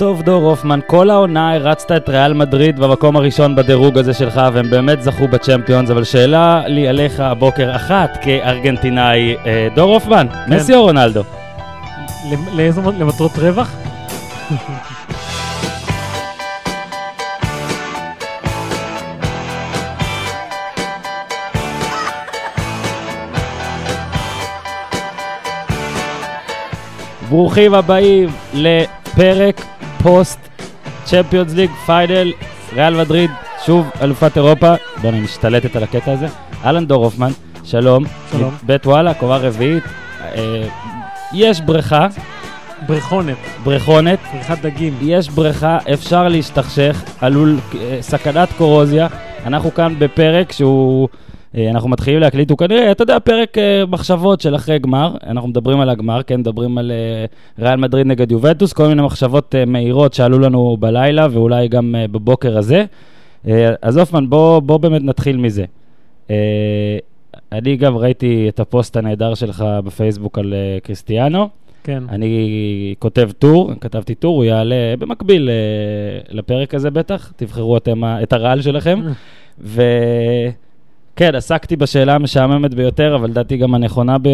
טוב, דור הופמן, כל העונה הרצת את ריאל מדריד במקום הראשון בדירוג הזה שלך, והם באמת זכו בצ'מפיונס, אבל שאלה לי עליך הבוקר אחת כארגנטינאי, אה, דור הופמן, כן. מסי או רונלדו? לאיזו, למטרות רווח? ברוכים הבאים לפרק post Champions League final, ריאל מדריד, שוב אלופת אירופה. בוא'נה, היא משתלטת על הקטע הזה. אהלן דור הופמן, שלום. שלום. בית וואלה, קומה רביעית. אה, יש בריכה, ברכונת, בריכונת, בריכת דגים. יש בריכה, אפשר להשתכשך, עלול, אה, סכנת קורוזיה. אנחנו כאן בפרק שהוא, אנחנו מתחילים להקליט, הוא כנראה, אתה יודע, פרק אה, מחשבות של אחרי גמר. אנחנו מדברים על הגמר, כן, מדברים על אה, ריאל מדריד נגד יובנטוס, כל מיני מחשבות אה, מהירות שעלו לנו בלילה ואולי גם אה, בבוקר הזה. אה, אז הופמן, בוא, בוא באמת נתחיל מזה. אה, אני גם ראיתי את הפוסט הנהדר שלך בפייסבוק על אה, קריסטיאנו. כן. אני כותב טור, כתבתי טור, הוא יעלה במקביל אה, לפרק הזה בטח, תבחרו אתם את הרעל שלכם. וכן, עסקתי בשאלה המשעממת ביותר, אבל לדעתי גם הנכונה ב-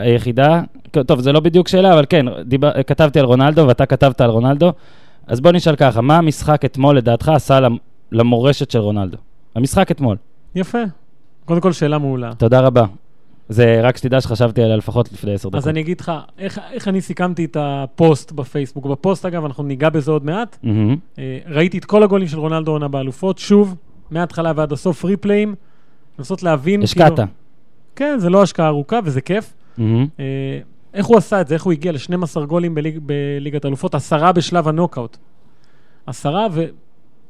היחידה. טוב, זה לא בדיוק שאלה, אבל כן, דיבר, כתבתי על רונלדו ואתה כתבת על רונלדו. אז בוא נשאל ככה, מה המשחק אתמול לדעתך עשה למ- למורשת של רונלדו? המשחק אתמול. יפה. קודם כל, שאלה מעולה. תודה רבה. זה רק שתדע שחשבתי עליה לפחות לפני עשר דקות. אז אני אגיד לך, איך, איך אני סיכמתי את הפוסט בפייסבוק. בפוסט, אגב, אנחנו ניגע בזה עוד מעט. אה, ראיתי את כל הגולים של רונלדו עונה באלופות, שוב, מההתחלה ועד הסוף, ריפליים, לנסות להבין. השקעת. כאילו- כן, זה לא השקעה ארוכה וזה כיף. מהמם. אה, איך הוא עשה את זה, איך הוא הגיע ל-12 גולים בליג, בליגת האלופות, עשרה בשלב הנוקאוט. עשרה,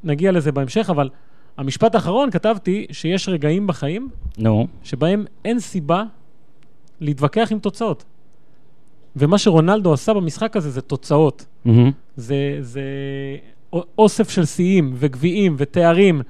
ונגיע לזה בהמשך, אבל המשפט האחרון, כתבתי שיש רגעים בחיים נו. שבהם אין סיבה להתווכח עם תוצאות. ומה שרונלדו עשה במשחק הזה זה תוצאות. מהמם. זה, זה אוסף של שיאים וגביעים ותארים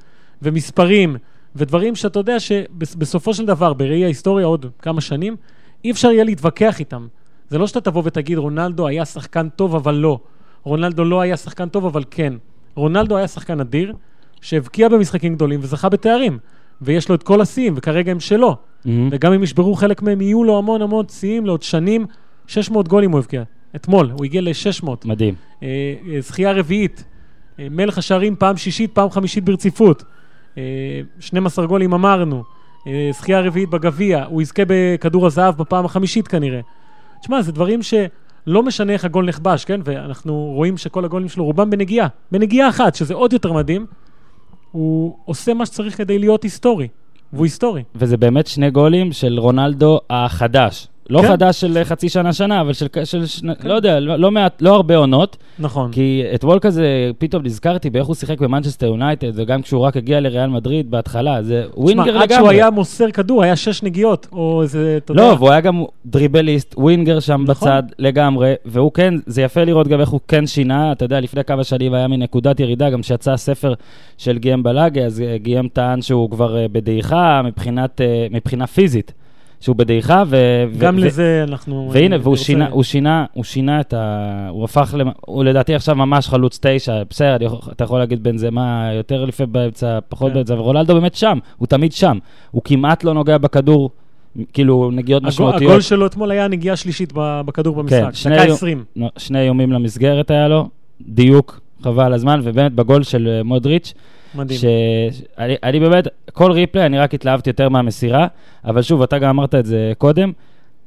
ומספרים ודברים שאתה יודע שבסופו של דבר, בראי ההיסטוריה עוד כמה שנים, אי אפשר יהיה להתווכח איתם. זה לא שאתה תבוא ותגיד, רונלדו היה שחקן טוב, אבל לא. רונלדו לא היה שחקן טוב, אבל כן. רונלדו היה שחקן אדיר, שהבקיע במשחקים גדולים וזכה בתארים. ויש לו את כל השיאים, וכרגע הם שלו. מהמם. וגם אם ישברו חלק מהם, יהיו לו המון המון שיאים לעוד שנים. 600 גולים הוא הבקיע. אתמול, הוא הגיע ל-600. מדהים. אה, אה, זכייה רביעית, אה, מלך השערים פעם שישית, פעם חמישית ברציפות. אה, 12 גולים אמרנו, אה, זכייה רביעית בגביע, הוא יזכה בכדור הזהב בפעם החמישית כנראה. תשמע, זה דברים שלא משנה איך הגול נכבש, כן? ואנחנו רואים שכל הגולים שלו רובם בנגיעה, בנגיעה אחת, שזה עוד יותר מדהים. הוא עושה מה שצריך כדי להיות היסטורי, והוא היסטורי. וזה באמת שני גולים של רונלדו החדש. לא כן. חדש של חצי שנה-שנה, אבל של, של שני, לא יודע, לא, לא מעט, לא הרבה עונות. נכון. כי אתמול כזה, פתאום נזכרתי באיך הוא שיחק במנצ'סטר יונייטד, וגם כשהוא רק הגיע לריאל מדריד בהתחלה, זה winger תשמע, לגמרי. עד שהוא היה מוסר כדור, היה שש נגיעות, או איזה, אתה יודע... לא, והוא היה גם דריבליסט, ווינגר שם נכון. בצד לגמרי, והוא כן, זה יפה לראות גם איך הוא כן שינה, אתה יודע, לפני כמה שנים היה מנקודת ירידה, גם שיצא הספר של גיאם בלאגה, אז אה, גיאם טען שהוא כבר אה, בדעיכה מבחינת, אה, מבחינה פיזית, שהוא בדעיכה, ו... גם ו- לזה אנחנו... והנה, והוא רוצה- שינה, הוא שינה, הוא שינה את ה... הוא הפך, למ... הוא לדעתי עכשיו ממש חלוץ תשע, בסדר, יכול- אתה יכול להגיד בנזמה יותר לפעמים באמצע, פחות כן. באמצע, ורונלדו באמת שם, הוא תמיד שם. הוא כמעט לא נוגע בכדור, כאילו, נגיעות הגול- משמעותיות. הגול שלו אתמול היה נגיעה שלישית בכדור במשחק, שני דקה יו- 20. נו, שני איומים למסגרת היה לו, דיוק, חבל הזמן, ובאמת בגול של אה, מודריץ', מדהים. שאני אני באמת, כל ריפלי, אני רק התלהבתי יותר מהמסירה, אבל שוב, אתה גם אמרת את זה קודם,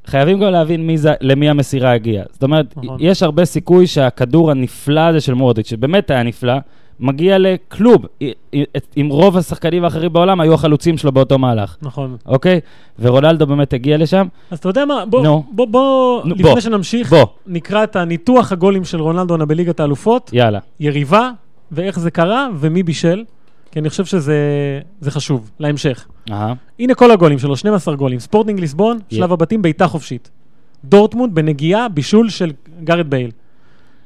חייבים גם להבין מי זה, למי המסירה הגיעה. זאת אומרת, נכון. יש הרבה סיכוי שהכדור הנפלא הזה של מורדיץ', שבאמת היה נפלא, מגיע לכלוב. עם רוב השחקנים האחרים בעולם היו החלוצים שלו באותו מהלך, נכון. אוקיי? ורונלדו באמת הגיע לשם. אז אתה יודע מה, בוא, נו. בוא, בוא, נו, לפני בוא. שנמשיך, בוא, נקרא את הניתוח הגולים של רונלדו בליגת האלופות, יאללה. יריבה, ואיך זה קרה, ומי בישל, כי אני חושב שזה זה חשוב, להמשך. אהה. הנה כל הגולים שלו, 12 גולים. ספורטינג ליסבון, יה. שלב הבתים, בעיטה חופשית. דורטמונד בנגיעה, בישול של גארת' בייל.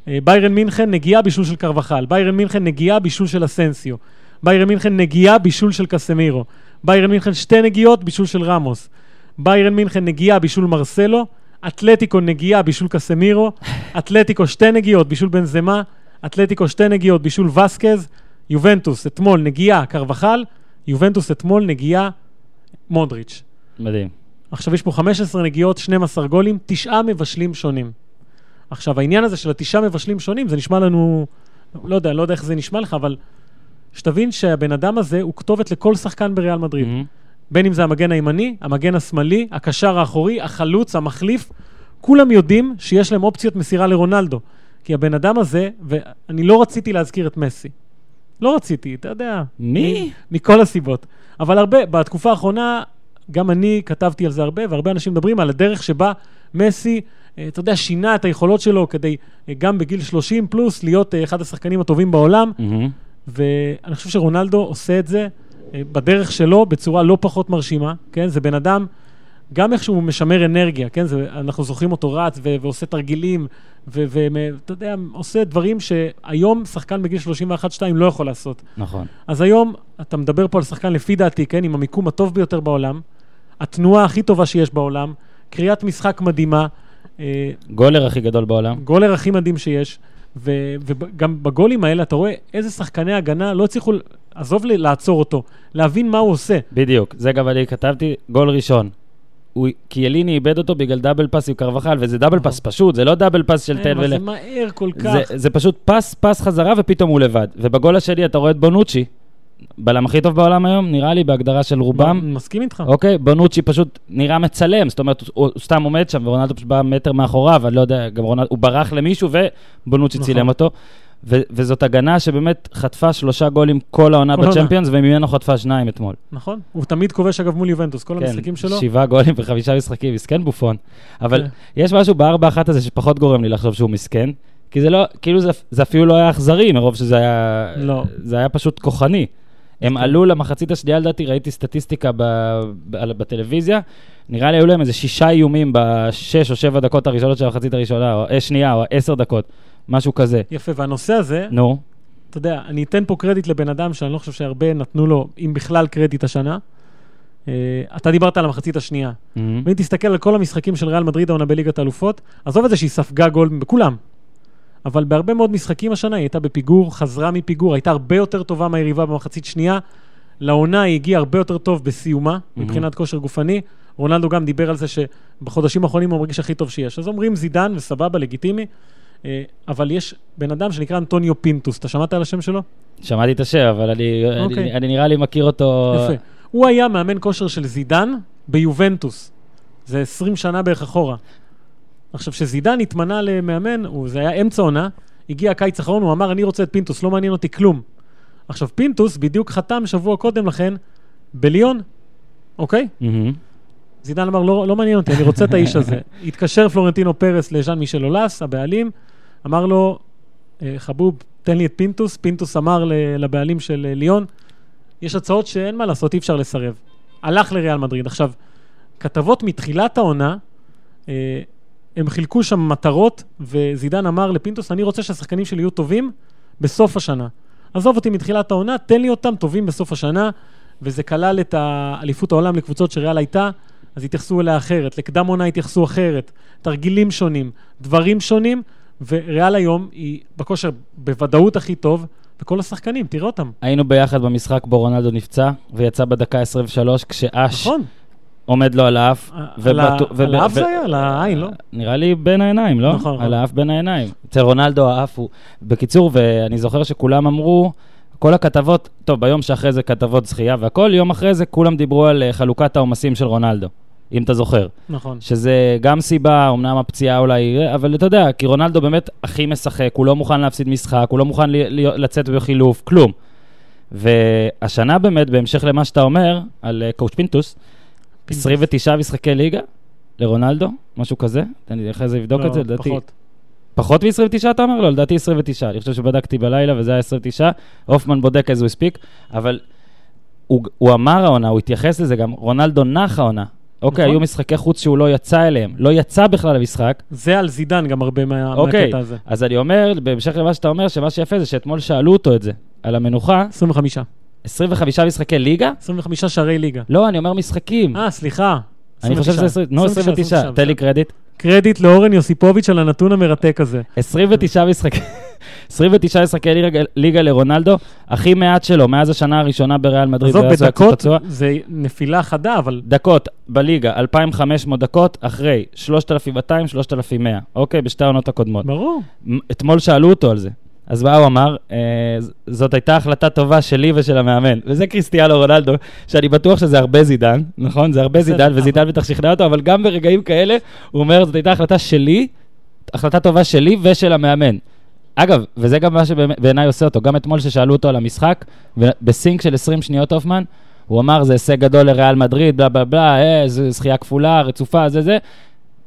אה, ביירן מינכן, נגיעה, בישול של קרבחאל. ביירן מינכן, נגיעה, בישול של אסנסיו. ביירן מינכן, נגיעה, בישול של קסמירו. ביירן מינכן, שתי נגיעות, בישול של רמוס. ביירן מינכן, נגיעה, בישול מרסלו. אתלטיקו, נגיעה, בישול קסמירו. אתלטיקו, שתי נגיעות, בישול בנזמה. אתלטיקו שתי נגיעות, בישול וסקז, יובנטוס אתמול נגיעה, קרבחל, יובנטוס אתמול נגיעה, מודריץ'. מדהים. עכשיו יש פה 15 נגיעות, 12 גולים, תשעה מבשלים שונים. עכשיו, העניין הזה של התשעה מבשלים שונים, זה נשמע לנו, לא יודע, לא יודע איך זה נשמע לך, אבל שתבין שהבן אדם הזה הוא כתובת לכל שחקן בריאל מדריד. מהמם. בין אם זה המגן הימני, המגן השמאלי, הקשר האחורי, החלוץ, המחליף, כולם יודעים שיש להם אופציות מסירה לרונלדו. כי הבן אדם הזה, ואני לא רציתי להזכיר את מסי. לא רציתי, אתה יודע. מי? מכל הסיבות. אבל הרבה, בתקופה האחרונה, גם אני כתבתי על זה הרבה, והרבה אנשים מדברים על הדרך שבה מסי, אה, אתה יודע, שינה את היכולות שלו כדי אה, גם בגיל 30 פלוס להיות אה, אחד השחקנים הטובים בעולם. מהמם. ואני חושב שרונלדו עושה את זה בדרך שלו בצורה לא פחות מרשימה, כן? זה בן אדם, גם איך שהוא משמר אנרגיה, כן? זה, אנחנו זוכרים אותו רץ ו- ועושה תרגילים, ואתה יודע, עושה דברים שהיום שחקן בגיל 31-2 לא יכול לעשות. נכון. אז היום אתה מדבר פה על שחקן לפי דעתי, כן? עם המיקום הטוב ביותר בעולם, התנועה הכי טובה שיש בעולם, קריאת משחק מדהימה, אה, גולר הכי גדול בעולם. גולר הכי מדהים שיש, ו- וגם בגולים האלה אתה רואה איזה שחקני הגנה לא הצליחו, עזוב לי לעצור אותו, להבין מה הוא עושה. בדיוק. זה גם אני כתבתי, גול ראשון. הוא, קיאליני איבד אותו בגלל דאבל פאס עם קרבחל, וזה דאבל. פס פשוט, זה לא דאבל פס של אה, תן אבל ול... זה מהר כל כך. זה, זה פשוט פס, פס חזרה ופתאום הוא לבד. ובגול השני אתה רואה את בונוצ'י, בלם הכי טוב בעולם היום, נראה לי, בהגדרה של רובם. מסכים איתך. אוקיי, בונוצ'י פשוט נראה מצלם, זאת אומרת, הוא, הוא סתם עומד שם, ורונלדו פשוט בא מטר מאחוריו, אני לא יודע, גם רונלדו, הוא ברח למישהו ובונוצ'י נכון. צילם אותו. ו- וזאת הגנה שבאמת חטפה שלושה גולים כל העונה. בצ'מפיונס, וממנו חטפה שניים אתמול. נכון? הוא תמיד כובש אגב מול יובנטוס, כל כן, המשחקים שלו. שבעה גולים וחמישה משחקים, מסכן בופון. אבל כן. יש משהו בארבע אחת הזה שפחות גורם לי לחשוב שהוא מסכן, כי זה לא, כאילו זה, זה אפילו לא היה אכזרי, מרוב שזה היה... לא. זה היה פשוט כוחני. הם עלו למחצית השנייה, לדעתי, ראיתי סטטיסטיקה בטלוויזיה, נראה לי היו להם איזה שישה איומים בשש או שבע דקות הראשונות של המחצית הראשונה, או אה, שנייה, או עשר דקות, משהו כזה. יפה, והנושא הזה, נו, אתה יודע, אני אתן פה קרדיט לבן אדם שאני לא חושב שהרבה נתנו לו, אם בכלל קרדיט השנה. אה, אתה דיברת על המחצית השנייה. מהמם. ואם תסתכל על כל המשחקים של ריאל מדריד העונה בליגת האלופות, עזוב את זה שהיא ספגה גול בכולם. אבל בהרבה מאוד משחקים השנה היא הייתה בפיגור, חזרה מפיגור, הייתה הרבה יותר טובה מהיריבה במחצית שנייה. לעונה היא הגיעה הרבה יותר טוב בסיומה, מבחינת כושר גופני. רונלדו גם דיבר על זה שבחודשים האחרונים הוא מרגיש הכי טוב שיש. אז אומרים זידן, וסבבה, לגיטימי. אה, אבל יש בן אדם שנקרא אנטוניו פינטוס, אתה שמעת על השם שלו? שמעתי את השם, אבל אני, אוקיי. אני, אני נראה לי מכיר אותו... יפה. הוא היה מאמן כושר של זידן ביובנטוס. זה 20 שנה בערך אחורה. עכשיו, כשזידן התמנה למאמן, הוא, זה היה אמצע עונה, הגיע הקיץ האחרון, הוא אמר, אני רוצה את פינטוס, לא מעניין אותי כלום. עכשיו, פינטוס בדיוק חתם שבוע קודם לכן בליון, אוקיי? מהמם. זידן אמר, לא, לא מעניין אותי, אני רוצה את האיש הזה. התקשר פלורנטינו פרס לז'אן מישל אולס, הבעלים, אמר לו, "אה, חבוב, תן לי את פינטוס. פינטוס אמר לבעלים של אה, ליון, יש הצעות שאין מה לעשות, אי אפשר לסרב. הלך לריאל מדריד. עכשיו, כתבות מתחילת העונה, אה, הם חילקו שם מטרות, וזידן אמר לפינטוס, אני רוצה שהשחקנים שלי יהיו טובים בסוף השנה. עזוב אותי מתחילת העונה, תן לי אותם טובים בסוף השנה, וזה כלל את האליפות העולם לקבוצות שריאל הייתה, אז התייחסו אליה אחרת, לקדם עונה התייחסו אחרת, תרגילים שונים, דברים שונים, וריאל היום היא בכושר בוודאות הכי טוב, וכל השחקנים, תראה אותם. היינו ביחד במשחק בו רונלדו נפצע, ויצא בדקה 23, כשאש נכון, עומד לו על האף. על האף זה היה? על העין, לא? נראה לי בין העיניים, לא? נכון, על נכון. האף בין העיניים. אצל רונלדו האף הוא... בקיצור, ואני זוכר שכולם אמרו, כל הכתבות, טוב, ביום שאחרי זה כתבות זכייה והכל, יום אחרי זה כולם דיברו על אה, חלוקת העומסים של רונלדו, אם אתה זוכר. נכון. שזה גם סיבה, אמנם הפציעה אולי, אבל אתה יודע, כי רונלדו באמת הכי משחק, הוא לא מוכן להפסיד משחק, הוא לא מוכן לצאת בחילוף, כלום. והשנה באמת, בהמשך למה שאתה אומר, על קואוצ' פינטוס, 29 משחקי ליגה לרונלדו, משהו כזה, תן לי אחרי זה לבדוק את זה, לא, לדעתי. פחות. פחות מ-29 אתה אומר? לא, לדעתי 29. אני חושב שבדקתי בלילה וזה היה 29. הופמן בודק as we speak, אבל הוא, הוא אמר העונה, הוא התייחס לזה גם, רונלדו נח העונה. אוקיי, נכון. היו משחקי חוץ שהוא לא יצא אליהם. לא יצא בכלל למשחק. זה על זידן גם הרבה מה- אוקיי, מהקטע הזה. אז אני אומר, בהמשך למה שאתה אומר, שמה שיפה זה שאתמול שאלו אותו את זה, על המנוחה, 25. 25 משחקי ליגה? 25 שערי ליגה. לא, אני אומר משחקים. אה, סליחה. אני חושב שזה 20, נו, 29, תן לי קרדיט. קרדיט לאורן יוסיפוביץ' על הנתון המרתק הזה. 29 משחקים. 29 משחקי ליגה- ליגה לרונלדו, הכי מעט שלו מאז השנה הראשונה בריאל מדריד. עזוב, בדקות. זה נפילה חדה, אבל דקות בליגה, 2,500 דקות, אחרי 3,200, 3,100, אוקיי? בשתי העונות הקודמות. ברור. אתמול שאלו אותו על זה. אז מה הוא אמר? אה, זאת הייתה החלטה טובה שלי ושל המאמן. וזה קריסטיאנו רונלדו, שאני בטוח שזה הרבה זידן, נכון? זה הרבה זידן, וזידן בטח שכנע אותו, אבל גם ברגעים כאלה, הוא אומר, זאת הייתה החלטה שלי, החלטה טובה שלי ושל המאמן. אגב, וזה גם מה שבעיניי עושה אותו, גם אתמול ששאלו אותו על המשחק, בסינק של 20 שניות הופמן, הוא אמר, זה הישג גדול לריאל מדריד, בלה בלה בלה, אה, זכייה כפולה, רצופה, זה זה.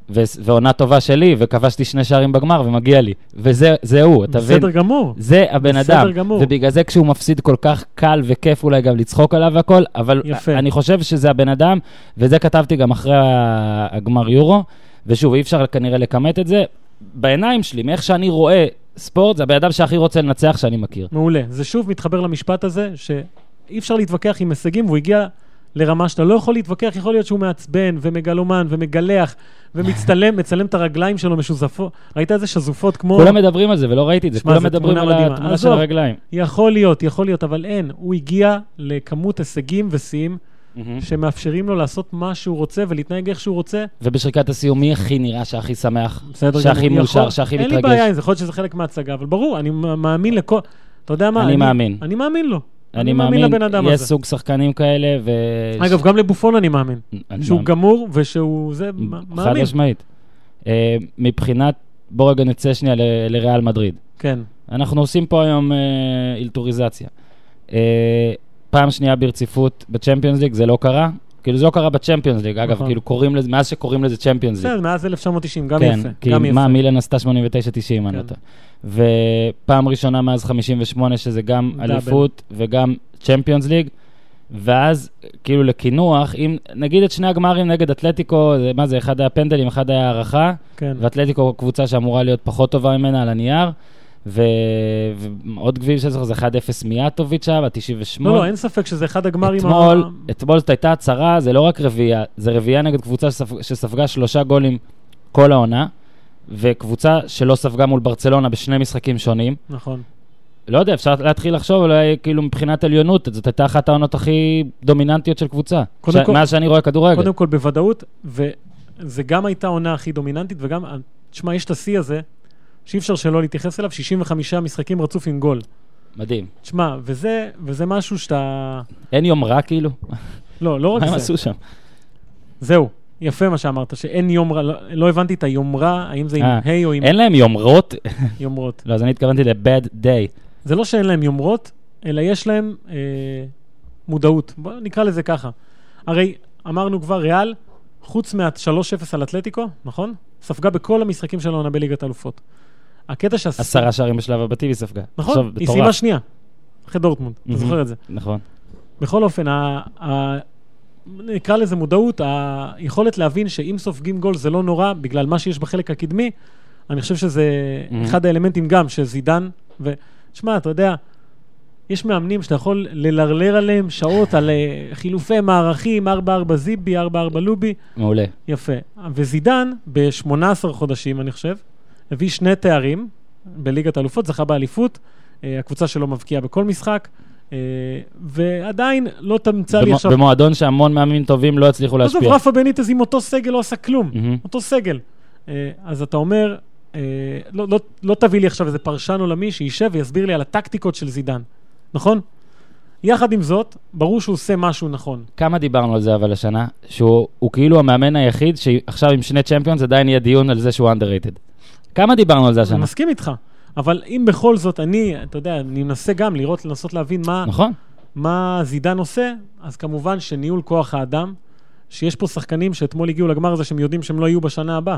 ו- ועונה טובה שלי, וכבשתי שני שערים בגמר, ומגיע לי. וזה זה הוא, אתה מבין? בסדר גמור. זה הבן בסדר אדם. גמור. ובגלל זה כשהוא מפסיד כל כך קל וכיף אולי גם לצחוק עליו והכל, אבל יפה. אני חושב שזה הבן אדם, וזה כתבתי גם אחרי הגמר יורו, ושוב, אי אפשר כנראה לכמת את זה. בעיניים שלי, מאיך שאני רואה ספורט, זה הבן אדם שהכי רוצה לנצח שאני מכיר. מעולה. זה שוב מתחבר למשפט הזה, שאי אפשר להתווכח עם הישגים, והוא הגיע לרמה שאתה לא יכול להתווכח, יכול להיות שהוא מעצבן ומגלומן ומגלח ומצטלם, מצלם את הרגליים שלו משוזפות. ראית איזה שזופות כמו... כולם מדברים על זה, ולא ראיתי את זה, כולם מדברים על. התמונה של. הרגליים. יכול להיות, יכול להיות, אבל אין. הוא הגיע לכמות הישגים ושיאים שמאפשרים לו לעשות מה שהוא רוצה ולהתנהג איך שהוא רוצה. ובשריקת הסיום, מי הכי נראה שהכי שמח? שהכי. מאושר, שהכי אין לי מתרגש? בעיה עם זה, יכול להיות שזה חלק מההצגה, אבל ברור, אני מאמין לכל... אתה יודע מה? אני מאמין. אני מאמין לו. אני מאמין, לבן אדם יש הזה. סוג שחקנים כאלה, ו... אגב, גם לבופון אני מאמין. אני שהוא מאמין. גמור ושהוא זה, חד מאמין. משמעית. אה, מבחינת, בוא רגע נצא שנייה ל- לריאל מדריד. כן. אנחנו עושים פה היום אה, אילתוריזציה. אה, פעם שנייה ברציפות בצ'מפיונס ליג, זה לא קרה. כאילו זה לא קרה בצ'מפיונס ליג, אגב, נכון. כאילו קוראים לזה, מאז שקוראים לזה צ'מפיונס ליג. בסדר, מאז 1990, גם כן, יפה. כי גם יפה. מה, מילן עשתה 89-90, אני כן. לא טועה. ופעם ראשונה מאז 58, שזה גם. אליפות וגם צ'מפיונס ליג. ואז, כאילו לקינוח, אם נגיד את שני הגמרים נגד אתלטיקו, זה- מה זה, אחד היה פנדלים, אחד היה הערכה, כן. ואתלטיקו קבוצה שאמורה להיות פחות טובה ממנה על הנייר, ו... ועוד גביעים שאני זוכר, זה 1-0 מיאטוביץ' היה, ב-98. לא, לא, אין ספק שזה אחד הגמרים... אתמול, ה- אתמול זאת הייתה הצהרה, זה לא רק רביעייה, זה רביעייה נגד קבוצה שספג, שספגה שלושה גולים כל העונה, וקבוצה שלא ספגה מול ברצלונה בשני משחקים שונים. נכון. לא יודע, אפשר להתחיל לחשוב, אולי כאילו מבחינת עליונות, זאת הייתה אחת העונות הכי דומיננטיות של קבוצה. קודם ש... כל- מאז שאני רואה כדורגל. קודם כל, בוודאות, וזה גם הייתה העונה הכי דומיננטית, וגם, תשמע, יש את השיא הזה, שאי אפשר שלא להתייחס אליו, 65 משחקים רצוף עם גול. מדהים. תשמע, וזה, וזה משהו שאתה... אין יום רע כאילו? לא, לא רק מה הם זה. עשו שם? זהו, יפה מה שאמרת, שאין יום רע, לא, לא הבנתי את היומרה, האם זה עם אה, ה' או עם אין להם יומרות? יומרות. לא, אז אני התכוונתי ל-bad day. זה לא שאין להם יומרות, אלא יש להם אה, מודעות. בוא נקרא לזה ככה. הרי אמרנו כבר, ריאל, חוץ מה-3-0 על אתלטיקו, נכון? ספגה בכל המשחקים של העונה בליגת האלופות. הקטע שהס... עשרה שערים בשלב הבתים היא ספגה. נכון, היא. סיימה שנייה, אחרי דורטמונד, אתה. זוכר את זה. נכון. בכל אופן, ה... ה... נקרא לזה מודעות, היכולת להבין שאם סופגים גול זה לא נורא, בגלל מה שיש בחלק הקדמי, אני חושב שזה Mhm. אחד האלמנטים גם של זידן. ותשמע, אתה יודע, יש מאמנים שאתה יכול ללרלר עליהם שעות על אה, חילופי מערכים, 4-4 זיבי, 4-4 לובי, מעולה. יפה. וזידן, ב-18 חודשים, אני חושב, הביא שני תארים בליגת האלופות, זכה באליפות, אה, הקבוצה שלו מבקיעה בכל משחק, אה, ועדיין לא תמצא לי במו- עכשיו... במועדון שהמון מאמנים טובים לא הצליחו עזוב, להשפיע. רפה בניטז עם אותו סגל לא עשה כלום, מהמם. אותו סגל. אה, אז אתה אומר, לא, לא, לא תביא לי עכשיו איזה פרשן עולמי שישב ויסביר לי על הטקטיקות של זידן, נכון? יחד עם זאת, ברור שהוא עושה משהו נכון. כמה דיברנו על זה אבל השנה? שהוא הוא כאילו המאמן היחיד שעכשיו עם שני צ'מפיונס עדיין יהיה דיון על זה שהוא underrated. כמה דיברנו על זה אני השנה? מסכים איתך. אבל אם בכל זאת אני, אתה יודע, אני מנסה גם לראות, לנסות להבין מה, נכון. מה זידן עושה, אז כמובן שניהול כוח האדם, שיש פה שחקנים שאתמול הגיעו לגמר הזה שהם יודעים שהם לא יהיו בשנה הבאה.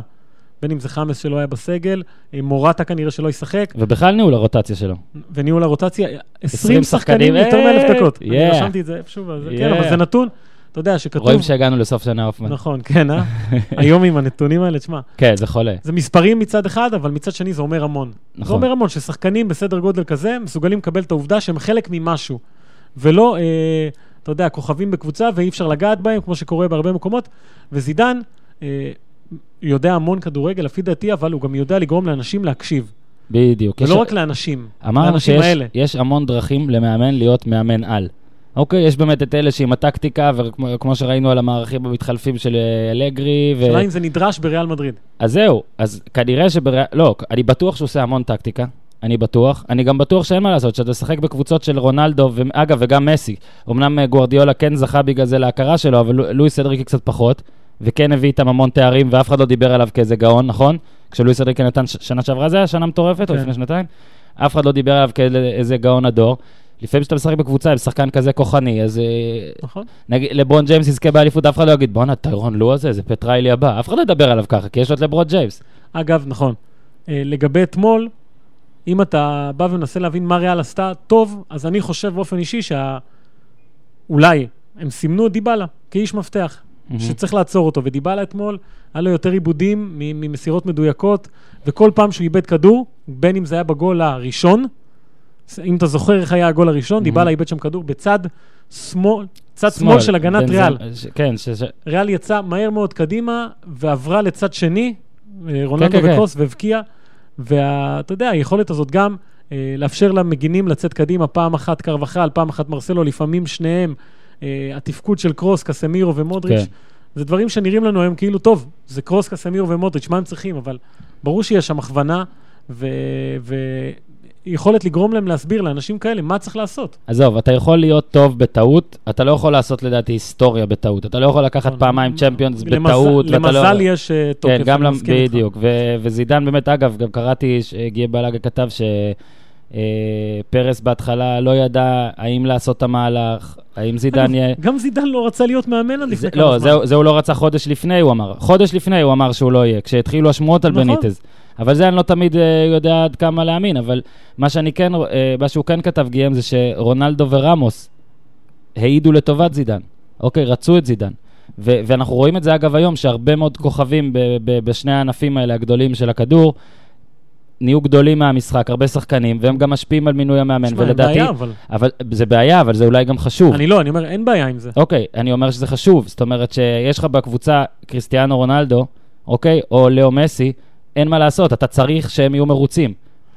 בין אם זה חמאס שלא היה בסגל, אה, מורטה כנראה שלא ישחק, ובכלל ניהול הרוטציה שלו. וניהול הרוטציה, 20 20 שחקנים שחקנים, יותר מאלף אה, דקות. אני yeah. רשמתי את זה איפשהו, כן, Yeah. אבל זה נתון, אתה יודע, שכתוב... רואים שהגענו לסוף שנה הופמן. נכון, כן, אה? היום עם הנתונים האלה, תשמע, כן, זה חולה. זה מספרים מצד אחד, אבל מצד שני זה אומר המון. זה נכון. אומר המון, ששחקנים בסדר גודל כזה מסוגלים לקבל את העובדה שהם חלק ממשהו, ולא, אה, אתה יודע, כוכבים בקבוצה ואי אפשר לגעת בהם, כמו שקורה בהרבה מקומות. וזידן אה, יודע המון כדורגל, לפי דעתי, אבל הוא גם יודע לגרום לאנשים להקשיב. בדיוק. יש- ולא רק לאנשים, אמרנו לאנשים שיש האלה. יש המון דרכים למאמן להיות מאמן על. אוקיי, יש באמת את אלה שעם הטקטיקה, וכמו כמו שראינו על המערכים המתחלפים של אה, אלגרי, ו... השאלה אם זה נדרש בריאל מדריד. אז זהו, אז כנראה שבר... לא, אני בטוח שהוא עושה המון טקטיקה, אני בטוח. אני גם בטוח שאין מה לעשות, שאתה משחק בקבוצות של רונלדו, ואגב, וגם מסי. אמנם אה, גוארדיולה כן זכה בגלל זה להכרה שלו, אבל לו- לואיס אדריקי קצת פחות, וכן הביא איתם המון תארים, ואף אחד לא דיבר עליו כאיזה גאון, נכון? כשלואיס אדריקי נתן שנה שעברה זה היה שנה מטורפת, או כן. לפני שנתיים? אף אחד לא דיבר עליו כאיזה גאון הדור. לפעמים כשאתה משחק בקבוצה עם שחקן כזה כוחני, אז אה, נכון? נגיד, לברון ג'יימס יזכה באליפות, אף אחד לא יגיד, בואנה, טיירון לו הזה, זה פט ריילי הבא. אף אחד לא ידבר עליו ככה, כי יש לו את לברון ג'יימס. אגב, נכון. אה, לגבי אתמול, אם אתה בא ומנסה להבין מה ריאל עשתה טוב, אז אני חושב באופן אישי שאולי הם סימנו את דיבלה כאיש מפתח, שצריך לעצור אותו. ודיבלה אתמול, היה לו יותר איבודים ממסירות מדויקות, וכל פעם שהוא איבד כדור, בין אם זה היה בגול הראשון, אם אתה זוכר איך היה הגול הראשון, דיבלה איבד שם כדור בצד שמאל, צד שמאל של הגנת בן ריאל. זמ- ש- כן, ש... ריאל יצאה מהר מאוד קדימה, ועברה לצד שני, אה, רונלדו כן, כן. וקרוס, והבקיע. ואתה יודע, היכולת הזאת גם אה, לאפשר למגינים לצאת קדימה, פעם אחת קרבחל, פעם אחת מרסלו, לפעמים שניהם, אה, התפקוד של קרוס, קסמירו ומודריץ', כן. זה דברים שנראים לנו היום כאילו, טוב, זה קרוס, קסמירו ומודריץ', מה הם צריכים? אבל ברור שיש שם הכוונה, ו... ויכולת לגרום להם להסביר לאנשים כאלה מה צריך לעשות. עזוב, אתה יכול להיות טוב בטעות, אתה לא יכול לעשות לדעתי היסטוריה בטעות. אתה לא יכול לקחת פעמים צ'מפיונס למז- בטעות. לא- למזל יש אה, תוקף, כן, גם. בדיוק. וזידן באמת, אגב, גם קראתי, גיל בלאגה כתב שפרס בהתחלה לא ידע האם לעשות את המהלך, האם זידן יהיה... גם זידן לא רצה להיות מאמן עד לפני כמה לא, זמן. זה, זה הוא לא רצה חודש לפני, הוא אמר. חודש לפני הוא אמר שהוא לא יהיה, כשהתחילו השמועות על נכון. בניטז. אבל זה אני לא תמיד uh, יודע עד כמה להאמין, אבל מה שאני כן, uh, מה שהוא כן כתב, גיים, זה שרונלדו ורמוס העידו לטובת זידן. אוקיי, רצו את זידן. ו- ואנחנו רואים את זה אגב היום, שהרבה מאוד כוכבים ב- ב- בשני הענפים האלה הגדולים של הכדור, נהיו גדולים מהמשחק, הרבה שחקנים, והם גם משפיעים על מינוי המאמן, אין ולדעתי... בעיה, אבל... אבל זה בעיה, אבל זה אולי גם חשוב. אני לא, אני אומר, אין בעיה עם זה. אוקיי, אני אומר שזה חשוב. זאת אומרת שיש לך בקבוצה קריסטיאנו רונלדו, אוקיי, או לאו מסי, אין מה לעשות, אתה צריך שהם יהיו מרוצים.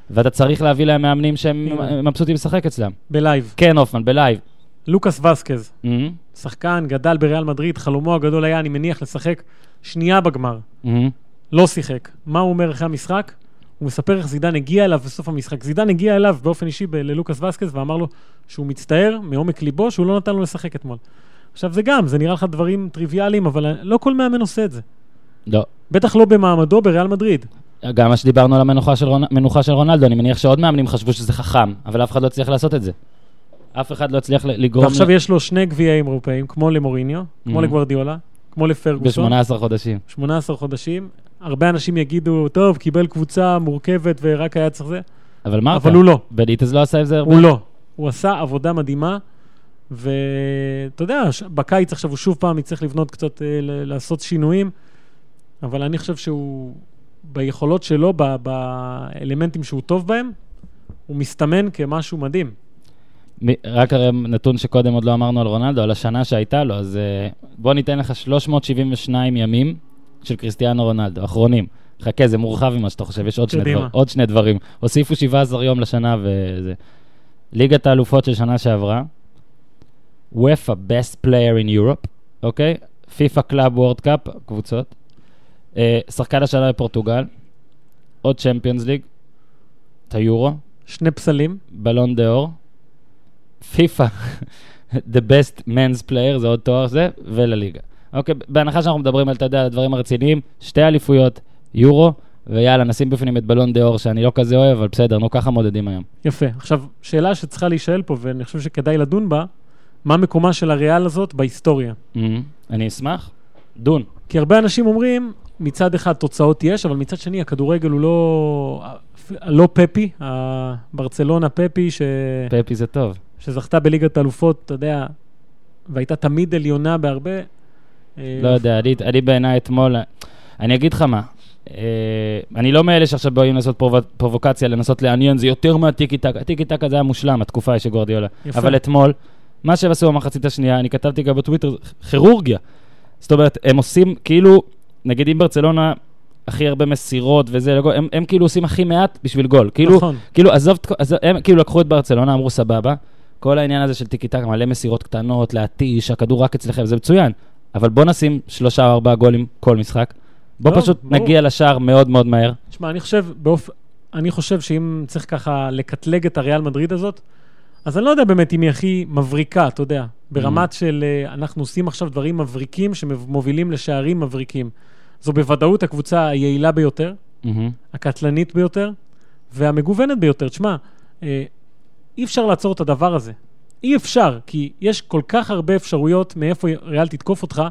ואתה צריך להביא להם מאמנים שהם הנה. מבסוטים לשחק אצלם. ב live. כן, הופמן, ב live. לוקאס וסקז, מהמם, שחקן, גדל בריאל מדריד, חלומו הגדול היה, אני מניח, לשחק שנייה בגמר. מהמם. לא שיחק. מה הוא אומר אחרי המשחק? הוא מספר איך זידן הגיע אליו בסוף המשחק. זידן הגיע אליו באופן אישי ב- ללוקאס וסקז ואמר לו שהוא מצטער מעומק ליבו שהוא לא נתן לו לשחק אתמול. עכשיו זה גם, זה נראה לך דברים טריוויאליים, אבל לא כל מאמן עושה את זה. לא. בטח לא במעמדו בריאל מדריד. גם מה שדיברנו על המנוחה של, רונ... של רונלדו, אני מניח שעוד מאמנים חשבו שזה חכם, אבל אף אחד לא הצליח לעשות את זה. אף אחד לא הצליח לגרום... ועכשיו יש לו שני גביעים אירופאים, כמו למוריניו, כמו Mhm. לגוורדיולה, כמו לפרגוסון. ב-18 חודשים. 18 חודשים. הרבה אנשים יגידו, טוב, קיבל קבוצה מורכבת ורק היה צריך זה, אבל מה אבל הוא לא. בניטז לא עשה את זה הרבה? הוא לא. הוא עשה עבודה מדהימה, ואתה יודע, בקיץ עכשיו הוא שוב פעם יצטרך לבנות קצת, אה, לעשות שינויים, אבל אני חושב שהוא, ביכולות שלו, ב- באלמנטים שהוא טוב בהם, הוא מסתמן כמשהו מדהים. רק הרי נתון שקודם עוד לא אמרנו על רונלדו, על השנה שהייתה לו, אז uh, בוא ניתן לך 372 ימים של קריסטיאנו רונלדו, אחרונים. חכה, זה מורחב ממה שאתה חושב, יש עוד שני. דבר, עוד שני דברים. הוסיפו 17 יום לשנה וזה. ליגת האלופות של שנה שעברה, UEFA Best Player in Europe, אוקיי? פיפא Club World Cup, קבוצות. Uh, שחקן השנה בפורטוגל, עוד Champions League, את היורו, שני פסלים, בלון דה אור, פיפא, The Best Men's Player, זה עוד תואר זה, ולליגה. אוקיי, בהנחה שאנחנו מדברים על, אתה יודע, על הדברים הרציניים, שתי אליפויות, יורו, ויאללה, נשים בפנים את בלון דה אור, שאני לא כזה אוהב, אבל בסדר, נו, ככה מודדים היום. יפה. עכשיו, שאלה שצריכה להישאל פה, ואני חושב שכדאי לדון בה, מה מקומה של הריאל הזאת בהיסטוריה? Mhm. אני אשמח. דון. כי הרבה אנשים אומרים, מצד אחד תוצאות יש, אבל מצד שני הכדורגל הוא לא, לא פפי, הברצלונה פפי, ש... פפי זה טוב. שזכתה בליגת האלופות, אתה יודע, והייתה תמיד עליונה בהרבה. אה, לא יודע, אני, אני בעיניי אתמול, אני אגיד לך מה, אה, אני לא מאלה שעכשיו באים לעשות פרו, פרובוקציה, לנסות לעניין, זה יותר מהטיקי טקה, הטיקי טקה זה היה מושלם, התקופה של גורדיולה. יפה. אבל אתמול, מה שהם עשו במחצית השנייה, אני כתבתי גם בטוויטר, כירורגיה. זאת אומרת, הם עושים כאילו, נגיד אם ברצלונה הכי הרבה מסירות וזה, לגול, הם, הם כאילו עושים הכי מעט בשביל גול. כאילו, נכון. כאילו, עזוב, עזוב, הם כאילו לקחו את ברצלונה, אמרו סבבה, כל העניין הזה של טיקי טק, מלא מסירות קטנות, להתיש, הכדור רק אצלכם, זה מצוין. אבל בוא נשים שלושה או ארבעה גולים כל משחק. בוא לא, פשוט ברור. נגיע לשער מאוד מאוד מהר. תשמע, אני חושב, באופ... אני חושב שאם צריך ככה לקטלג את הריאל מדריד הזאת, אז אני לא יודע באמת אם היא הכי מבריקה, אתה יודע, ברמת של אה, אנחנו עושים עכשיו דברים מבריקים שמובילים לשערים מבריקים. זו בוודאות הקבוצה היעילה ביותר, מהמם. הקטלנית ביותר והמגוונת ביותר. תשמע, אה, אי אפשר לעצור את הדבר הזה. אי אפשר, כי יש כל כך הרבה אפשרויות מאיפה ריאל תתקוף אותך,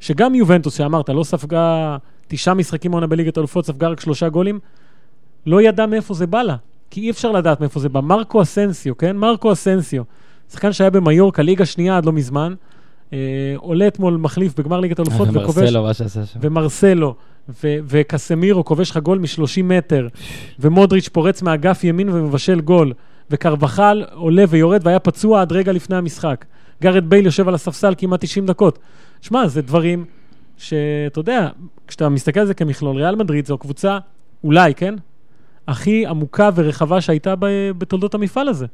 שגם יובנטוס, שאמרת, לא ספגה תשעה משחקים עונה בליגת האלופות, ספגה רק שלושה גולים, לא ידע מאיפה זה בא לה. כי אי אפשר לדעת מאיפה זה בא. מרקו אסנסיו, כן? מרקו אסנסיו. שחקן שהיה במיורקה, ליגה שנייה עד לא מזמן, עולה אתמול מחליף בגמר ליגת האלופות וכובש... ומרסלו, מה שעשה שם. ומרסלו, ו- וקסמירו כובש לך גול מ-30 מטר, ומודריץ' פורץ מאגף ימין ומבשל גול, וקרבחל עולה ויורד והיה פצוע עד רגע לפני המשחק. גארד בייל יושב על הספסל כמעט 90 דקות. שמע, זה דברים שאתה יודע, כשאתה מסתכל על זה כמכלול, ריאל מדריד זו הקבוצה, אולי, כן? הכי עמוקה ורחבה שהייתה ב- בתולדות המפעל הזה.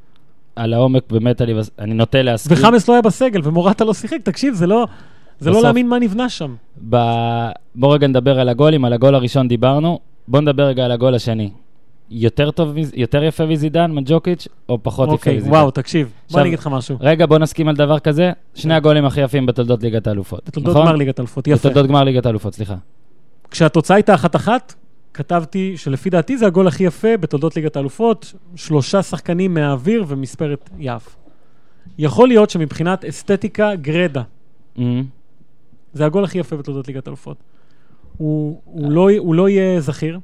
על העומק באמת אני, אני נוטה להסכים. וחמאס לא היה בסגל, ומורטה לא שיחק, תקשיב, זה לא... זה לא בסוף- להאמין מה נבנה שם. ב... בוא רגע נדבר על הגולים, על הגול הראשון דיברנו, בוא נדבר רגע על הגול השני. יותר טוב, יותר יפה מזידן, מג'וקיץ', או פחות יפה אוקיי, מזידן? וואו, תקשיב, בוא עכשיו- אני אגיד לך משהו. רגע, בוא נסכים על דבר כזה, שני הגולים הכי יפים בתולדות ליגת האלופות. בתולדות נכון? גמר ליגת האלופות, יפה. בתולדות גמר ליגת האלופות, סליחה. כשהתוצאה הייתה אחת-אחת, כתבתי שלפי דעתי זה הגול הכי יפה בתולדות ליגת האלופות, שלושה שחקנים מהאוויר ומספרת יף. יכול להיות שמבחינת אסתטיקה גרדה, מהמם. זה הגול הכי יפה בתולדות ליגת האלופות. הוא, הוא, לא, הוא לא יהיה זכיר,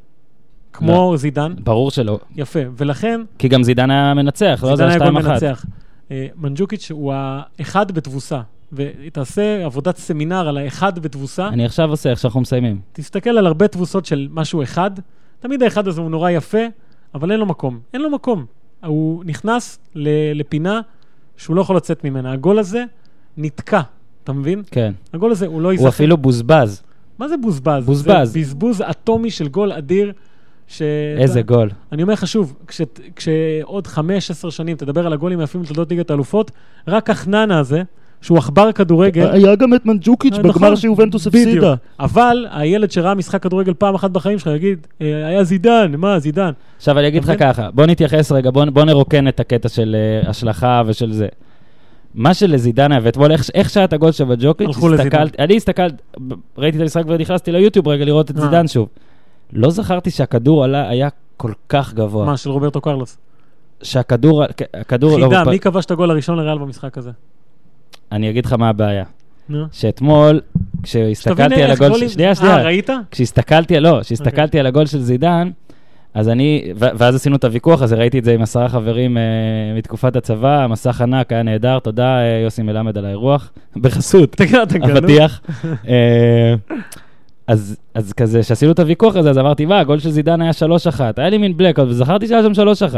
כמו זידן, ברור שלא, יפה, ולכן כי גם זידן היה מנצח, לא זה זידן היה גול ה-2-1. מנצח. אה, מנג'וקיץ' הוא האחד בתבוסה, ותעשה עבודת סמינר על האחד בתבוסה, אני עכשיו עושה, איך שאנחנו מסיימים. תסתכל על הרבה תבוסות של משהו אחד, תמיד האחד הזה הוא נורא יפה, אבל אין לו מקום. אין לו מקום. הוא נכנס לפינה שהוא לא יכול לצאת ממנה. הגול הזה נתקע, אתה מבין? כן. הגול הזה, הוא לא ייזכר. הוא אפילו בוזבז. מה זה בוזבז? בוזבז. זה בזבוז אטומי של גול אדיר. ש... איזה גול. אני אומר לך שוב, כש... כשעוד חמש, עשר שנים תדבר על הגולים היפים בתולדות ליגת האלופות, רק החננה הזה, שהוא עכבר כדורגל, היה גם את מנג'וקיץ' אה, בגמר נכון. שיובנטוס. הפסידה. אבל הילד שראה משחק כדורגל פעם אחת בחיים שלך יגיד, "אה, היה זידן, מה, זידן? עכשיו אני אגיד לך? ככה, בוא נתייחס רגע, בוא, נרוקן את הקטע של השלכה ושל זה. מה שלזידן היה, ואתמול איך, איך שהיה את הגול של בג'וקיץ'. הסתכלתי, אני הסתכלתי, ראיתי את המשחק ונכנסתי ליוטיוב רגע לראות את אה. זידן שוב. לא זכרתי שהכדור עלה, היה כל כך גבוה. מה, של רוברטו קרלוס? שהכדור, הכדור, לא, חידה, מי כבש את הגול הראשון לריאל במשחק הזה? אני אגיד לך מה הבעיה. נו. שאתמול, שתבין כשהסתכלתי על הגול, גולים- ש- שנייה, אה, שנייה, ראית? כשהסתכלתי, לא, כשהסתכלתי על הגול של זידן, אז אני, ואז עשינו את הוויכוח הזה, ראיתי את זה עם עשרה חברים אה, מתקופת הצבא, מסך ענק, היה נהדר, תודה אה, יוסי מלמד על האירוח, בחסות. הפתיח. אה, אז, אז כזה, כשעשינו את הוויכוח הזה, אז אמרתי, מה, הגול של זידן היה 3-1, היה לי מין בלקאוט, וזכרתי שהיה שם 3-1.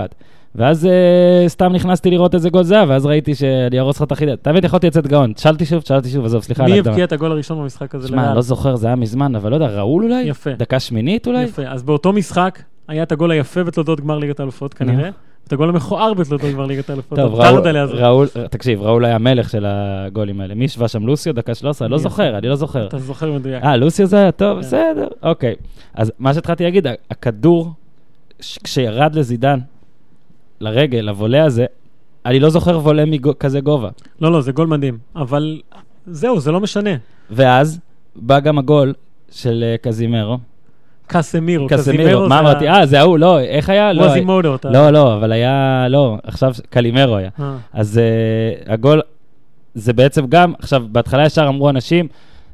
ואז אה, סתם נכנסתי לראות איזה גול זה היה, ואז ראיתי שאני ארוס לך את החידה. תמיד יכולתי לצאת גאון. שאלתי שוב, שאלתי שוב, עזוב, סליחה על מי ההקדמה. הבקיע את הגול הראשון במשחק הזה שמע, אני? לא זוכר, זה היה מזמן, אבל לא יודע, ראול אולי? יפה. דקה שמינית אולי? יפה. אז באותו משחק היה את הגול היפה בתולדות גמר ליגת האלופות כנראה, את הגול המכוער בתולדות גמר ליגת האלופות. טוב, ראול. ראול, תקשיב, ראול היה המלך של הגולים האלה. מי ישבה שם? לוסיו, דקה 13? אני לא מי זוכר, אני לא זוכר. אתה זוכר מדויק. אה, לוסיו זה היה טוב, כן. בסדר, אוקיי. אז מה שהתחלתי להגיד, הכדור, כשירד לזידן, לרגל, הוולה הזה, אני לא זוכר וולה מכזה גובה. לא, לא, זה גול מדהים. אבל זהו, זה לא משנה. ואז בא גם הגול של אה, קזימרו. קסמירו, קזימרו, מה אמרתי? אה, זה ההוא, לא, איך היה? לא, ווזימודו. אתה- לא, לא, אבל היה, לא, עכשיו קלימרו היה. אה. אז הגול, זה בעצם גם, עכשיו, בהתחלה ישר אמרו אנשים,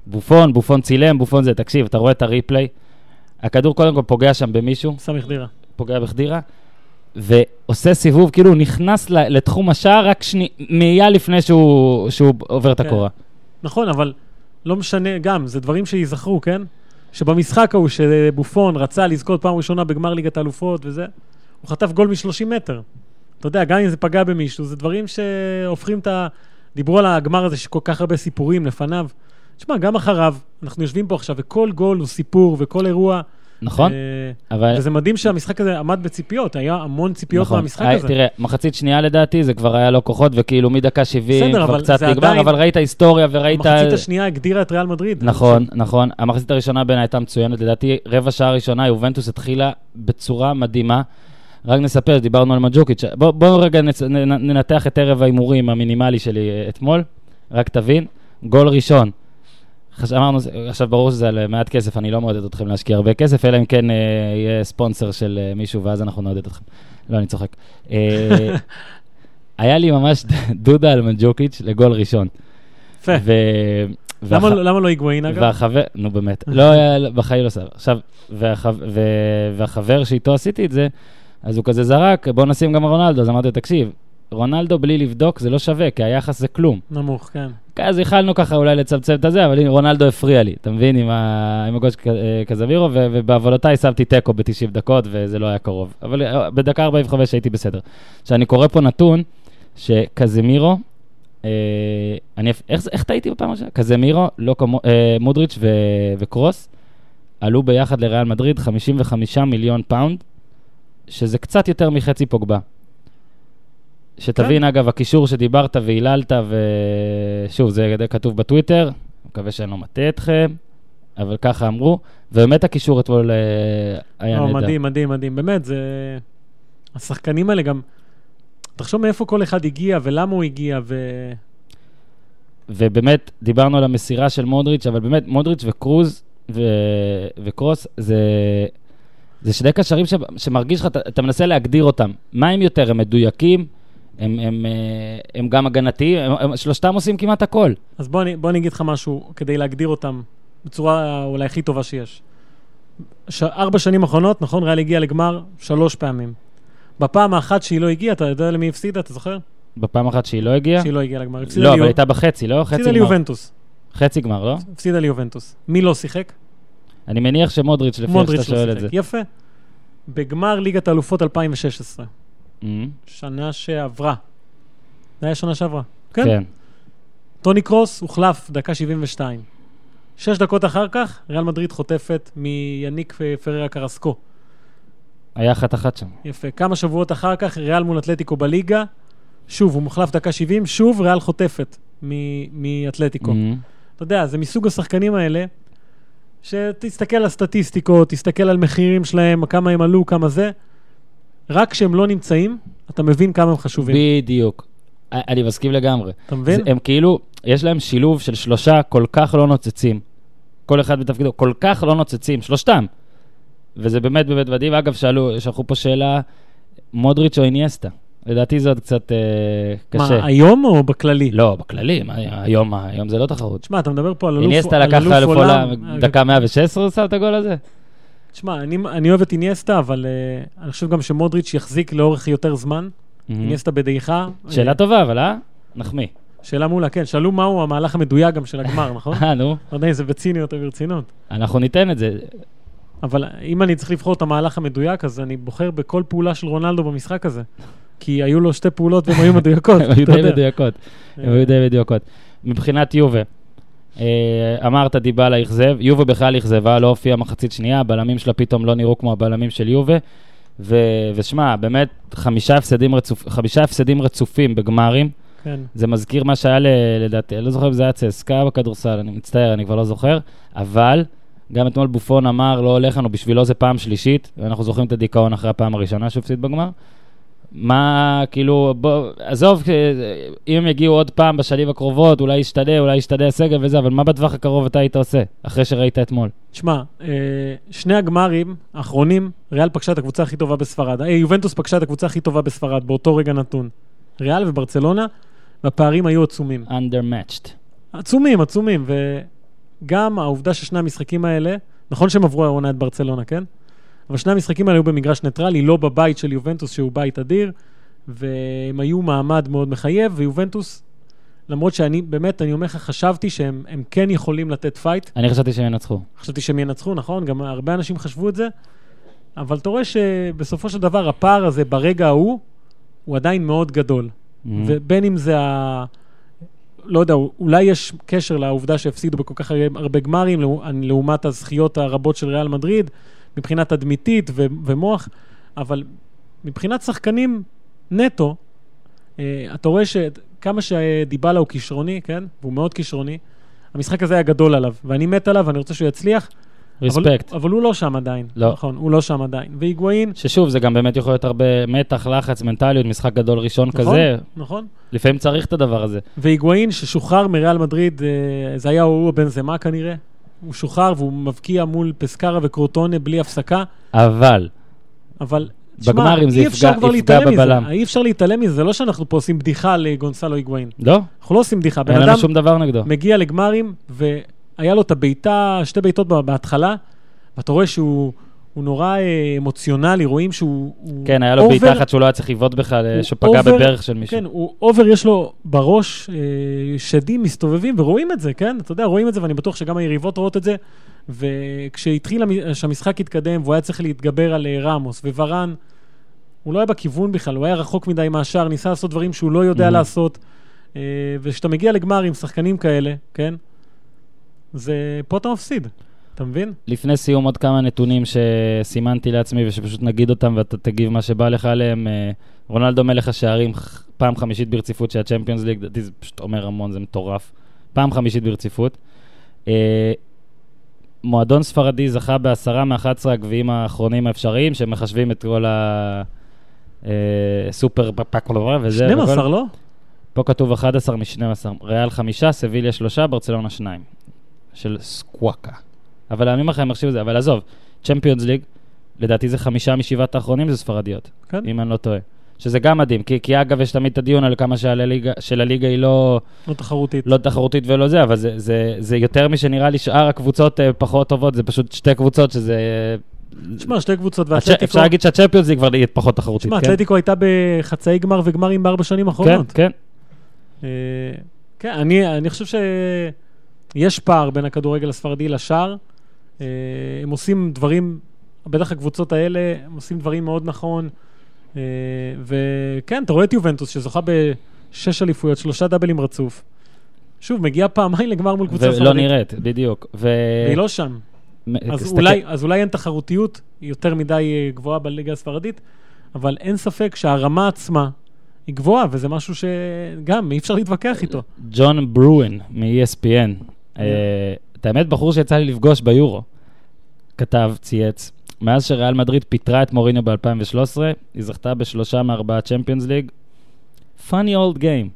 בופון, בופון צילם, בופון זה, תקשיב, אתה רואה את הריפליי, הכדור קודם כל פוגע שם במישהו, סמיך דירה. פוגע בחדירה, ועושה סיבוב, כאילו הוא נכנס לתחום השער רק שני, מאייה לפני שהוא, שהוא עובר את כן. הקורה. נכון, אבל לא משנה, גם, זה דברים שייזכרו, כן? שבמשחק ההוא שבופון רצה לזכות פעם ראשונה בגמר ליגת האלופות וזה, הוא חטף גול מ-30 מטר. אתה יודע, גם אם זה פגע במישהו, זה דברים שהופכים את ה... דיברו על הגמר הזה שכל כך הרבה סיפורים לפניו. תשמע, גם אחריו, אנחנו יושבים פה עכשיו, וכל גול הוא סיפור, וכל אירוע נכון, אה, אבל... וזה מדהים שהמשחק הזה עמד בציפיות, היה המון ציפיות נכון. מהמשחק היה- הזה. תראה, מחצית שנייה לדעתי, זה כבר היה לו כוחות, וכאילו מדקה 70 בסדר, כבר אבל קצת נגמר, עדיין- אבל ראית היסטוריה וראית... המחצית השנייה הגדירה את ריאל מדריד. נכון, נכון. המחצית הראשונה בעיניי הייתה מצוינת. לדעתי, רבע שעה ראשונה, יובנטוס התחילה בצורה מדהימה. רק נספר, דיברנו על מג'וקיץ'. בואו בוא רגע נצ... ננתח את ערב ההימורים המינימלי שלי אה, אתמול. רק תבין, גול ראשון. אמרנו, עכשיו ברור שזה על אה, מעט כסף, אני לא מעודד אתכם להשקיע הרבה כסף, אלא אם כן אה, יהיה ספונסר של אה, מישהו, ואז אנחנו נעודד אתכם. לא, אני צוחק. אה, היה לי ממש דודה על מג'וקיץ' לגול ראשון. יפה. ו... למה והח- לא- למה לא היגואין אגב? והחבר, נו באמת, לא היה, בחיים לא סבבה. עכשיו, והח, ו, והחבר שאיתו עשיתי את זה, אז הוא כזה זרק, בוא נשים גם רונלדו, אז אמרתי לו, תקשיב, רונלדו בלי לבדוק זה לא שווה, כי היחס זה כלום. נמוך, כן. אז יכלנו ככה אולי לצמצם את הזה, אבל הנה, רונלדו הפריע לי, אתה מבין, עם, ה... עם ק- אה, קזמירו, ו... ובעוונותיי שמתי תיקו ב-90 דקות, וזה לא היה קרוב. אבל אה, בדקה 45 הייתי בסדר. עכשיו, אני קורא פה נתון, שקזמירו, אה, אני, איך, איך טעיתי בפעם הראשונה? קזמירו, לא כמו, אה, מודריץ' ו... וקרוס, עלו ביחד לריאל מדריד 55 מיליון פאונד, שזה קצת יותר מחצי פוגבה. שתבין, אגב, הקישור שדיברת והיללת, ושוב, זה כתוב בטוויטר, מקווה שאני לא מטעה אתכם, אבל ככה אמרו, ובאמת הקישור אתמול אה, היה לא, נהדר. מדהים, מדהים, מדהים. באמת, זה... השחקנים האלה גם... תחשוב מאיפה כל אחד הגיע ולמה הוא הגיע, ו... ובאמת, דיברנו על המסירה של מודריץ', אבל באמת, מודריץ' וקרוז ו... וקרוס, זה... זה שני קשרים ש... שמרגיש לך, אתה, אתה מנסה להגדיר אותם. מה הם יותר? הם מדויקים? הם, הם, אה, הם גם הגנתיים? הם, הם, שלושתם עושים כמעט הכל. אז בוא אני, בוא אני אגיד לך משהו כדי להגדיר אותם בצורה אולי הכי טובה שיש. ש... ארבע שנים אחרונות, נכון, ריאל הגיע לגמר שלוש פעמים. בפעם האחת שהיא לא הגיעה, אתה יודע למי הפסידה, אתה זוכר? בפעם אחת שהיא לא הגיעה? שהיא לא הגיעה לגמר. הפסידה לא, אבל ליו- הייתה בחצי, לא? חצי הפסידה גמר. ליובנטוס. חצי גמר, לא? הפסידה ליובנטוס. מי לא שיחק? אני מניח שמודריץ', לפי איך שאתה לא שואל את זה. יפה. בגמר ליגת האלופות 2016, אמ, שנה שעברה. זה היה שנה שעברה. כן. כן. טוני קרוס הוחלף דקה 72. שש דקות אחר כך, ריאל מדריד חוטפת מיניק פררה קרסקו. היה אחת-אחת שם. יפה. כמה שבועות אחר כך, ריאל מול אתלטיקו בליגה. שוב, הוא מוחלף דקה 70, שוב ריאל חוטפת מ- מאתלטיקו. אמ, אתה יודע, זה מסוג השחקנים האלה, שתסתכל על הסטטיסטיקות, תסתכל על מחירים שלהם, כמה הם עלו, כמה זה. רק כשהם לא נמצאים, אתה מבין כמה הם חשובים. בדיוק. אני מסכים לגמרי. אתה מבין? הם כאילו, יש להם שילוב של שלושה כל כך לא נוצצים. כל אחד בתפקידו, כל כך לא נוצצים, שלושתם. וזה באמת באמת מדהים. אגב, שאלו, שלחו פה שאלה, מודריץ' או איניאסטה? לדעתי זה עוד קצת אה, קשה. מה, היום או בכללי? לא, בכללי, מה, היום, היום זה לא תחרות. תשמע, אתה מדבר פה על אלוף איניאסטה על לקח אלוף עולם, עולם. דקה 116 הוא שם את הגול הזה? תשמע, אני, אני אוהב את איניאסטה, אבל uh, אני חושב גם שמודריץ' יחזיק לאורך יותר זמן. איניאסטה בדעיכה. Mm-hmm. שאלה אה, טובה, אבל אה? נחמיא. שאלה מעולה, כן. שאלו מהו המהלך המדויק גם של הגמר, נכון? אה, נו, לא יודע אם זה בציניות או ברצינות. אנחנו ניתן את זה. אבל אם אני צריך לבחור את המהלך המדויק, אז אני בוחר בכל פעולה של רונלדו במשחק הזה. כי היו לו שתי פעולות והן היו מדויקות. הן היו די. מדויקות. הן אה, היו די מדויקות. מבחינת יובה, אה, אמרת דיבלה אכזב, יובה בכלל אכזבה, לא הופיעה מחצית שנייה, הבלמים שלה פתאום לא נראו כמו הבלמים של יובה. ו- ושמע, באמת, חמישה הפסדים, רצופ, חמישה הפסדים רצופים בגמרים. כן. זה מזכיר מה שהיה ל- לדעתי, אני לא זוכר אם זה היה צסקה בכדורסל, אני מצטער, אני כבר לא זוכר, אבל גם אתמול בופון אמר, לא הולך לנו, בשבילו זה פעם שלישית, ואנחנו זוכרים את הדיכאון אחרי הפעם הראשונה שהוא הפסיד בגמר. מה, כאילו, בוא, עזוב, אה, אם הם יגיעו עוד פעם בשנים הקרובות, אולי ישתנה, אולי ישתנה הסגל וזה, אבל מה בטווח הקרוב אתה היית עושה, אחרי שראית אתמול? תשמע, אה, שני הגמרים האחרונים, ריאל פגשה את הקבוצה הכי טובה בספרד. אה, יובנטוס פגשה את הקבוצה הכי טובה בספרד, באותו רגע נתון. ריאל וברצלונה, והפערים היו עצומים. undermatched. עצומים, עצומים, וגם העובדה ששני המשחקים האלה, נכון שהם עברו העונה את ברצלונה, כן? אבל שני המשחקים האלה היו במגרש ניטרלי, לא בבית של יובנטוס, שהוא בית אדיר, והם היו מעמד מאוד מחייב, ויובנטוס, למרות שאני, באמת, אני אומר לך, חשבתי שהם הם כן יכולים לתת fight, אני חשבתי שהם ינצחו. חשבתי שהם ינצחו, נכון? גם הרבה אנשים חשבו את זה, אבל אתה רואה שבסופו של דבר הפער הזה ברגע ההוא, הוא עדיין מאוד גדול. Mm-hmm. ובין אם זה ה... לא יודע, אולי יש קשר לעובדה שהפסידו בכל כך הרבה גמרים, לעו- לעומת הזכיות הרבות של ריאל מדריד, מבחינה תדמיתית ו- ומוח, אבל מבחינת שחקנים נטו, אה, אתה רואה שכמה שדיבלה הוא כישרוני, כן? והוא מאוד כישרוני, המשחק הזה היה גדול עליו, ואני מת עליו, ואני רוצה שהוא יצליח. ריספקט. אבל, אבל הוא לא שם עדיין. לא. נכון, הוא לא שם עדיין. והיגואין, ששוב, זה גם באמת יכול להיות הרבה מתח, לחץ, מנטליות, משחק גדול ראשון נכון, כזה. נכון. לפעמים צריך את הדבר הזה. והיגואין ששוחרר מריאל מדריד, אה, זה היה הוא בן זמה כנראה. הוא שוחרר והוא מבקיע מול פסקרה וקרוטונה בלי הפסקה, אבל, אבל... בגמרים זה אפשר יפגע- כבר יפגע בבלם. מזה. אי אפשר להתעלם מזה, זה לא שאנחנו פה עושים בדיחה לגונסלו היגואין. לא, אנחנו לא עושים בדיחה. בן אין לנו שום דבר נגדו. מגיע לגמרים, והיה לו את הבעיטה, שתי בעיטות בהתחלה, ואתה רואה שהוא הוא נורא אה, אמוציונלי, רואים שהוא... הוא כן, היה לו over- בעיטה אחת שהוא לא היה צריך לבעוט בכלל, אה, שפגע over- בברך של מישהו. כן, הוא אובר, יש לו בראש אה, שדים מסתובבים, ורואים את זה, כן? אתה יודע, רואים את זה, ואני בטוח שגם היריבות רואות את זה. וכשהתחיל, המ- שהמשחק התקדם, והוא היה צריך להתגבר על רמוס וורן, הוא לא היה בכיוון בכלל, הוא היה רחוק מדי מהשאר, ניסה לעשות דברים שהוא לא יודע Mhm. לעשות. וכשאתה מגיע לגמר עם שחקנים כאלה, כן? זה... פה אתה מפסיד, אתה מבין? לפני סיום עוד כמה נתונים שסימנתי לעצמי ושפשוט נגיד אותם ואתה תגיב מה שבא לך עליהם. אה, רונלדו מלך השערים, פעם חמישית ברציפות של הצ'מפיונס ליג, לדעתי זה פשוט אומר המון, זה מטורף. פעם חמישית ברציפות. אה, מועדון ספרדי זכה בעשרה מ-11 הגביעים האחרונים האפשריים, שמחשבים את כל הסופר פקולורה וזה. 12, וכל- לא? פה כתוב 11 מ-12. ריאל חמישה, סביליה שלושה, ברצלונה שניים. של סקוואקה. אבל אני אומר לך, הם החשיבו את זה. אבל עזוב, צ'מפיונס ליג, לדעתי זה חמישה משבעת האחרונים זה ספרדיות, כן. אם אני לא טועה. שזה גם מדהים, כי, כי אגב, יש תמיד את הדיון על כמה שהליגה, של הליגה היא לא, לא תחרותית. לא תחרותית ולא זה, אבל זה, זה, זה יותר משנראה לי שאר הקבוצות אה, פחות טובות, זה פשוט שתי קבוצות שזה... תשמע, שתי קבוצות ואתלטיקו... אפשר להגיד שהצ'מפיונס ליג כבר יהיה פחות תחרותית, תשמע, כן? אתלטיקו הייתה בחצאי גמר וגמרים בארבע שנים כן, האחרונות. כן. אה, כן, אני, אני חושב שיש פער בין הכדורגל הספרדי לשאר. אה, הם עושים דברים, בטח הקבוצות האלה, הם עושים דברים מאוד נכון. אה, וכן, אתה רואה את יובנטוס שזוכה בשש אליפויות, שלושה דאבלים רצוף. שוב, מגיעה פעמיים לגמר מול קבוצה ספרדית. ולא נראית, בדיוק. ו... והיא לא שם. מ- אז תסתכל- אולי, אז אולי אין תחרותיות יותר מדי אה, גבוהה בליגה הספרדית, אבל אין ספק שהרמה עצמה היא גבוהה, וזה משהו שגם אי אפשר להתווכח איתו. ג'ון ברואן מ-ESPN, אה, את האמת, בחור שיצא לי לפגוש ביורו, כתב, צייץ, מאז שריאל מדריד פיטרה את מוריניו ב-2013, היא זכתה בשלושה מארבעה צ'מפיונס ליג. funny old game,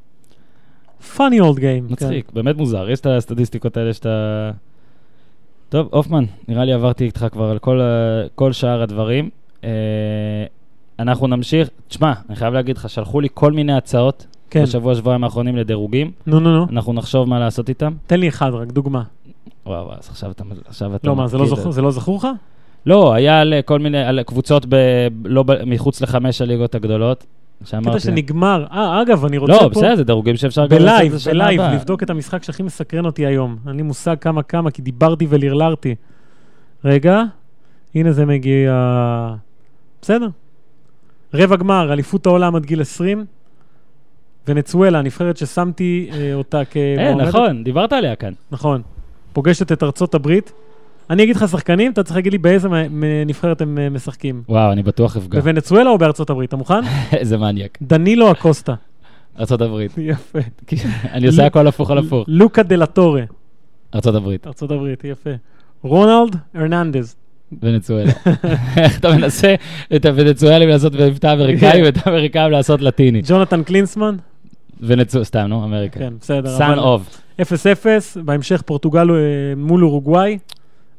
funny old game. מצחיק, באמת מוזר, יש את הסטטיסטיקות האלה שאתה... טוב, הופמן, נראה לי עברתי איתך כבר על כל, כל שאר הדברים. אה, אנחנו נמשיך, תשמע, אני חייב להגיד לך, שלחו לי כל מיני הצעות כן. בשבוע, שבועיים האחרונים לדירוגים. נו, נו, נו. אנחנו נחשוב מה לעשות איתם. תן לי אחד רק, דוגמה. וואו, אז עכשיו אתה... עכשיו אתה לא, מה, זה לא זכור- זה לא זכור לך? לא, היה על כל מיני, על קבוצות ב, לא, ב, מחוץ לחמש הליגות הגדולות. שאמרתי... קטע שנגמר. אה, אגב, אני רוצה לא, פה... בסדר, זה דירוגים שאפשר גם לעשות את ב live, זה שנה ב live. לבדוק את המשחק שהכי מסקרן אותי היום. אין לי מושג כמה כמה, כי דיברתי ולרלרתי. רגע, הנה זה מגיע... בסדר. רבע גמר, אליפות העולם עד גיל 20. ונצואלה, הנבחרת ששמתי אה, אותה אה, כמועמדת. נכון, דיברת עליה כאן. נכון. פוגשת את ארצות הברית. אני אגיד לך שחקנים, אתה צריך להגיד לי באיזה נבחרת הם אה, משחקים. וואו, אני בטוח אפגע. בוונצואלה או בארצות הברית? אתה מוכן? איזה מניאק. דנילו אקוסטה. ארצות הברית. יפה. אני עושה הכל הפוך על הפוך. לוקה דלטורה. ארצות הברית. ארצות הברית, יפה. רונלד הרננדז. ונצואלה. איך אתה מנסה את הוונצואלים לעשות במבטא אמריקאי. ואת האמריקאים לעשות לטיני. ג'ונתן קלינסמן. ונצואלה, סתם, נו, אמריקה. כן, בסדר. sign off. 0-0, בהמשך פורטוגל אה, מול אורוגוואי.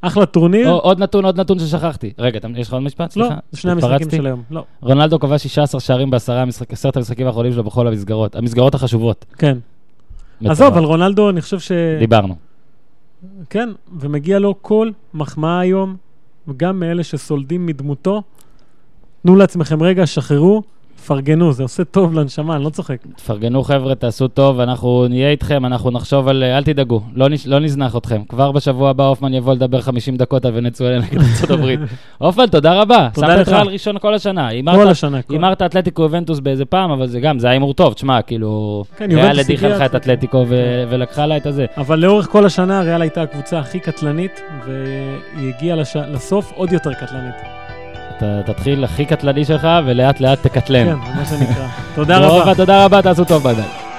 אחלה טורניר. עוד נתון, עוד נתון ששכחתי. רגע, אתה- יש לך עוד משפט? לא, סליחה. שני המשחקים? של היום. לא, רונלדו כבש 16 שערים בעשרה המשחק- המשחקים האחרונים שלו בכל המסגרות. המסגרות החשובות. כן. עזוב, על רונלדו אני חושב ש... דיברנו. כן, ומגיע לו כל מחמאה היום, וגם מאלה שסולדים מדמותו. תנו לעצמכם רגע, שחררו, פרגנו, זה עושה טוב לנשמה, אני לא צוחק. תפרגנו חבר'ה, תעשו טוב, אנחנו נהיה איתכם, אנחנו נחשוב על... אל תדאגו, לא, נש... לא נזנח אתכם. כבר בשבוע הבא הופמן יבוא לדבר 50 דקות על ונצואלה נגד ארצות הברית. הופמן, תודה רבה. תודה שמת לך. ריאל ראשון כל השנה. כל השנה. הימרת אתלטיקו יובנטוס באיזה פעם, אבל זה גם, זה היה הימור טוב, תשמע, כאילו... כן, ריאל הדיחה לך את. אתלטיקו ו- ולקחה לה את הזה. אבל לאורך כל השנה, ריאל הייתה הקבוצה הכי קטלנית, והיא הגיעה לש... לסוף עוד יותר קטלנית. תתחיל הכי קטלני שלך, ולאט לאט תקטלן. כן, מה שנקרא. תודה רבה. תודה רבה, תעשו טוב ביי.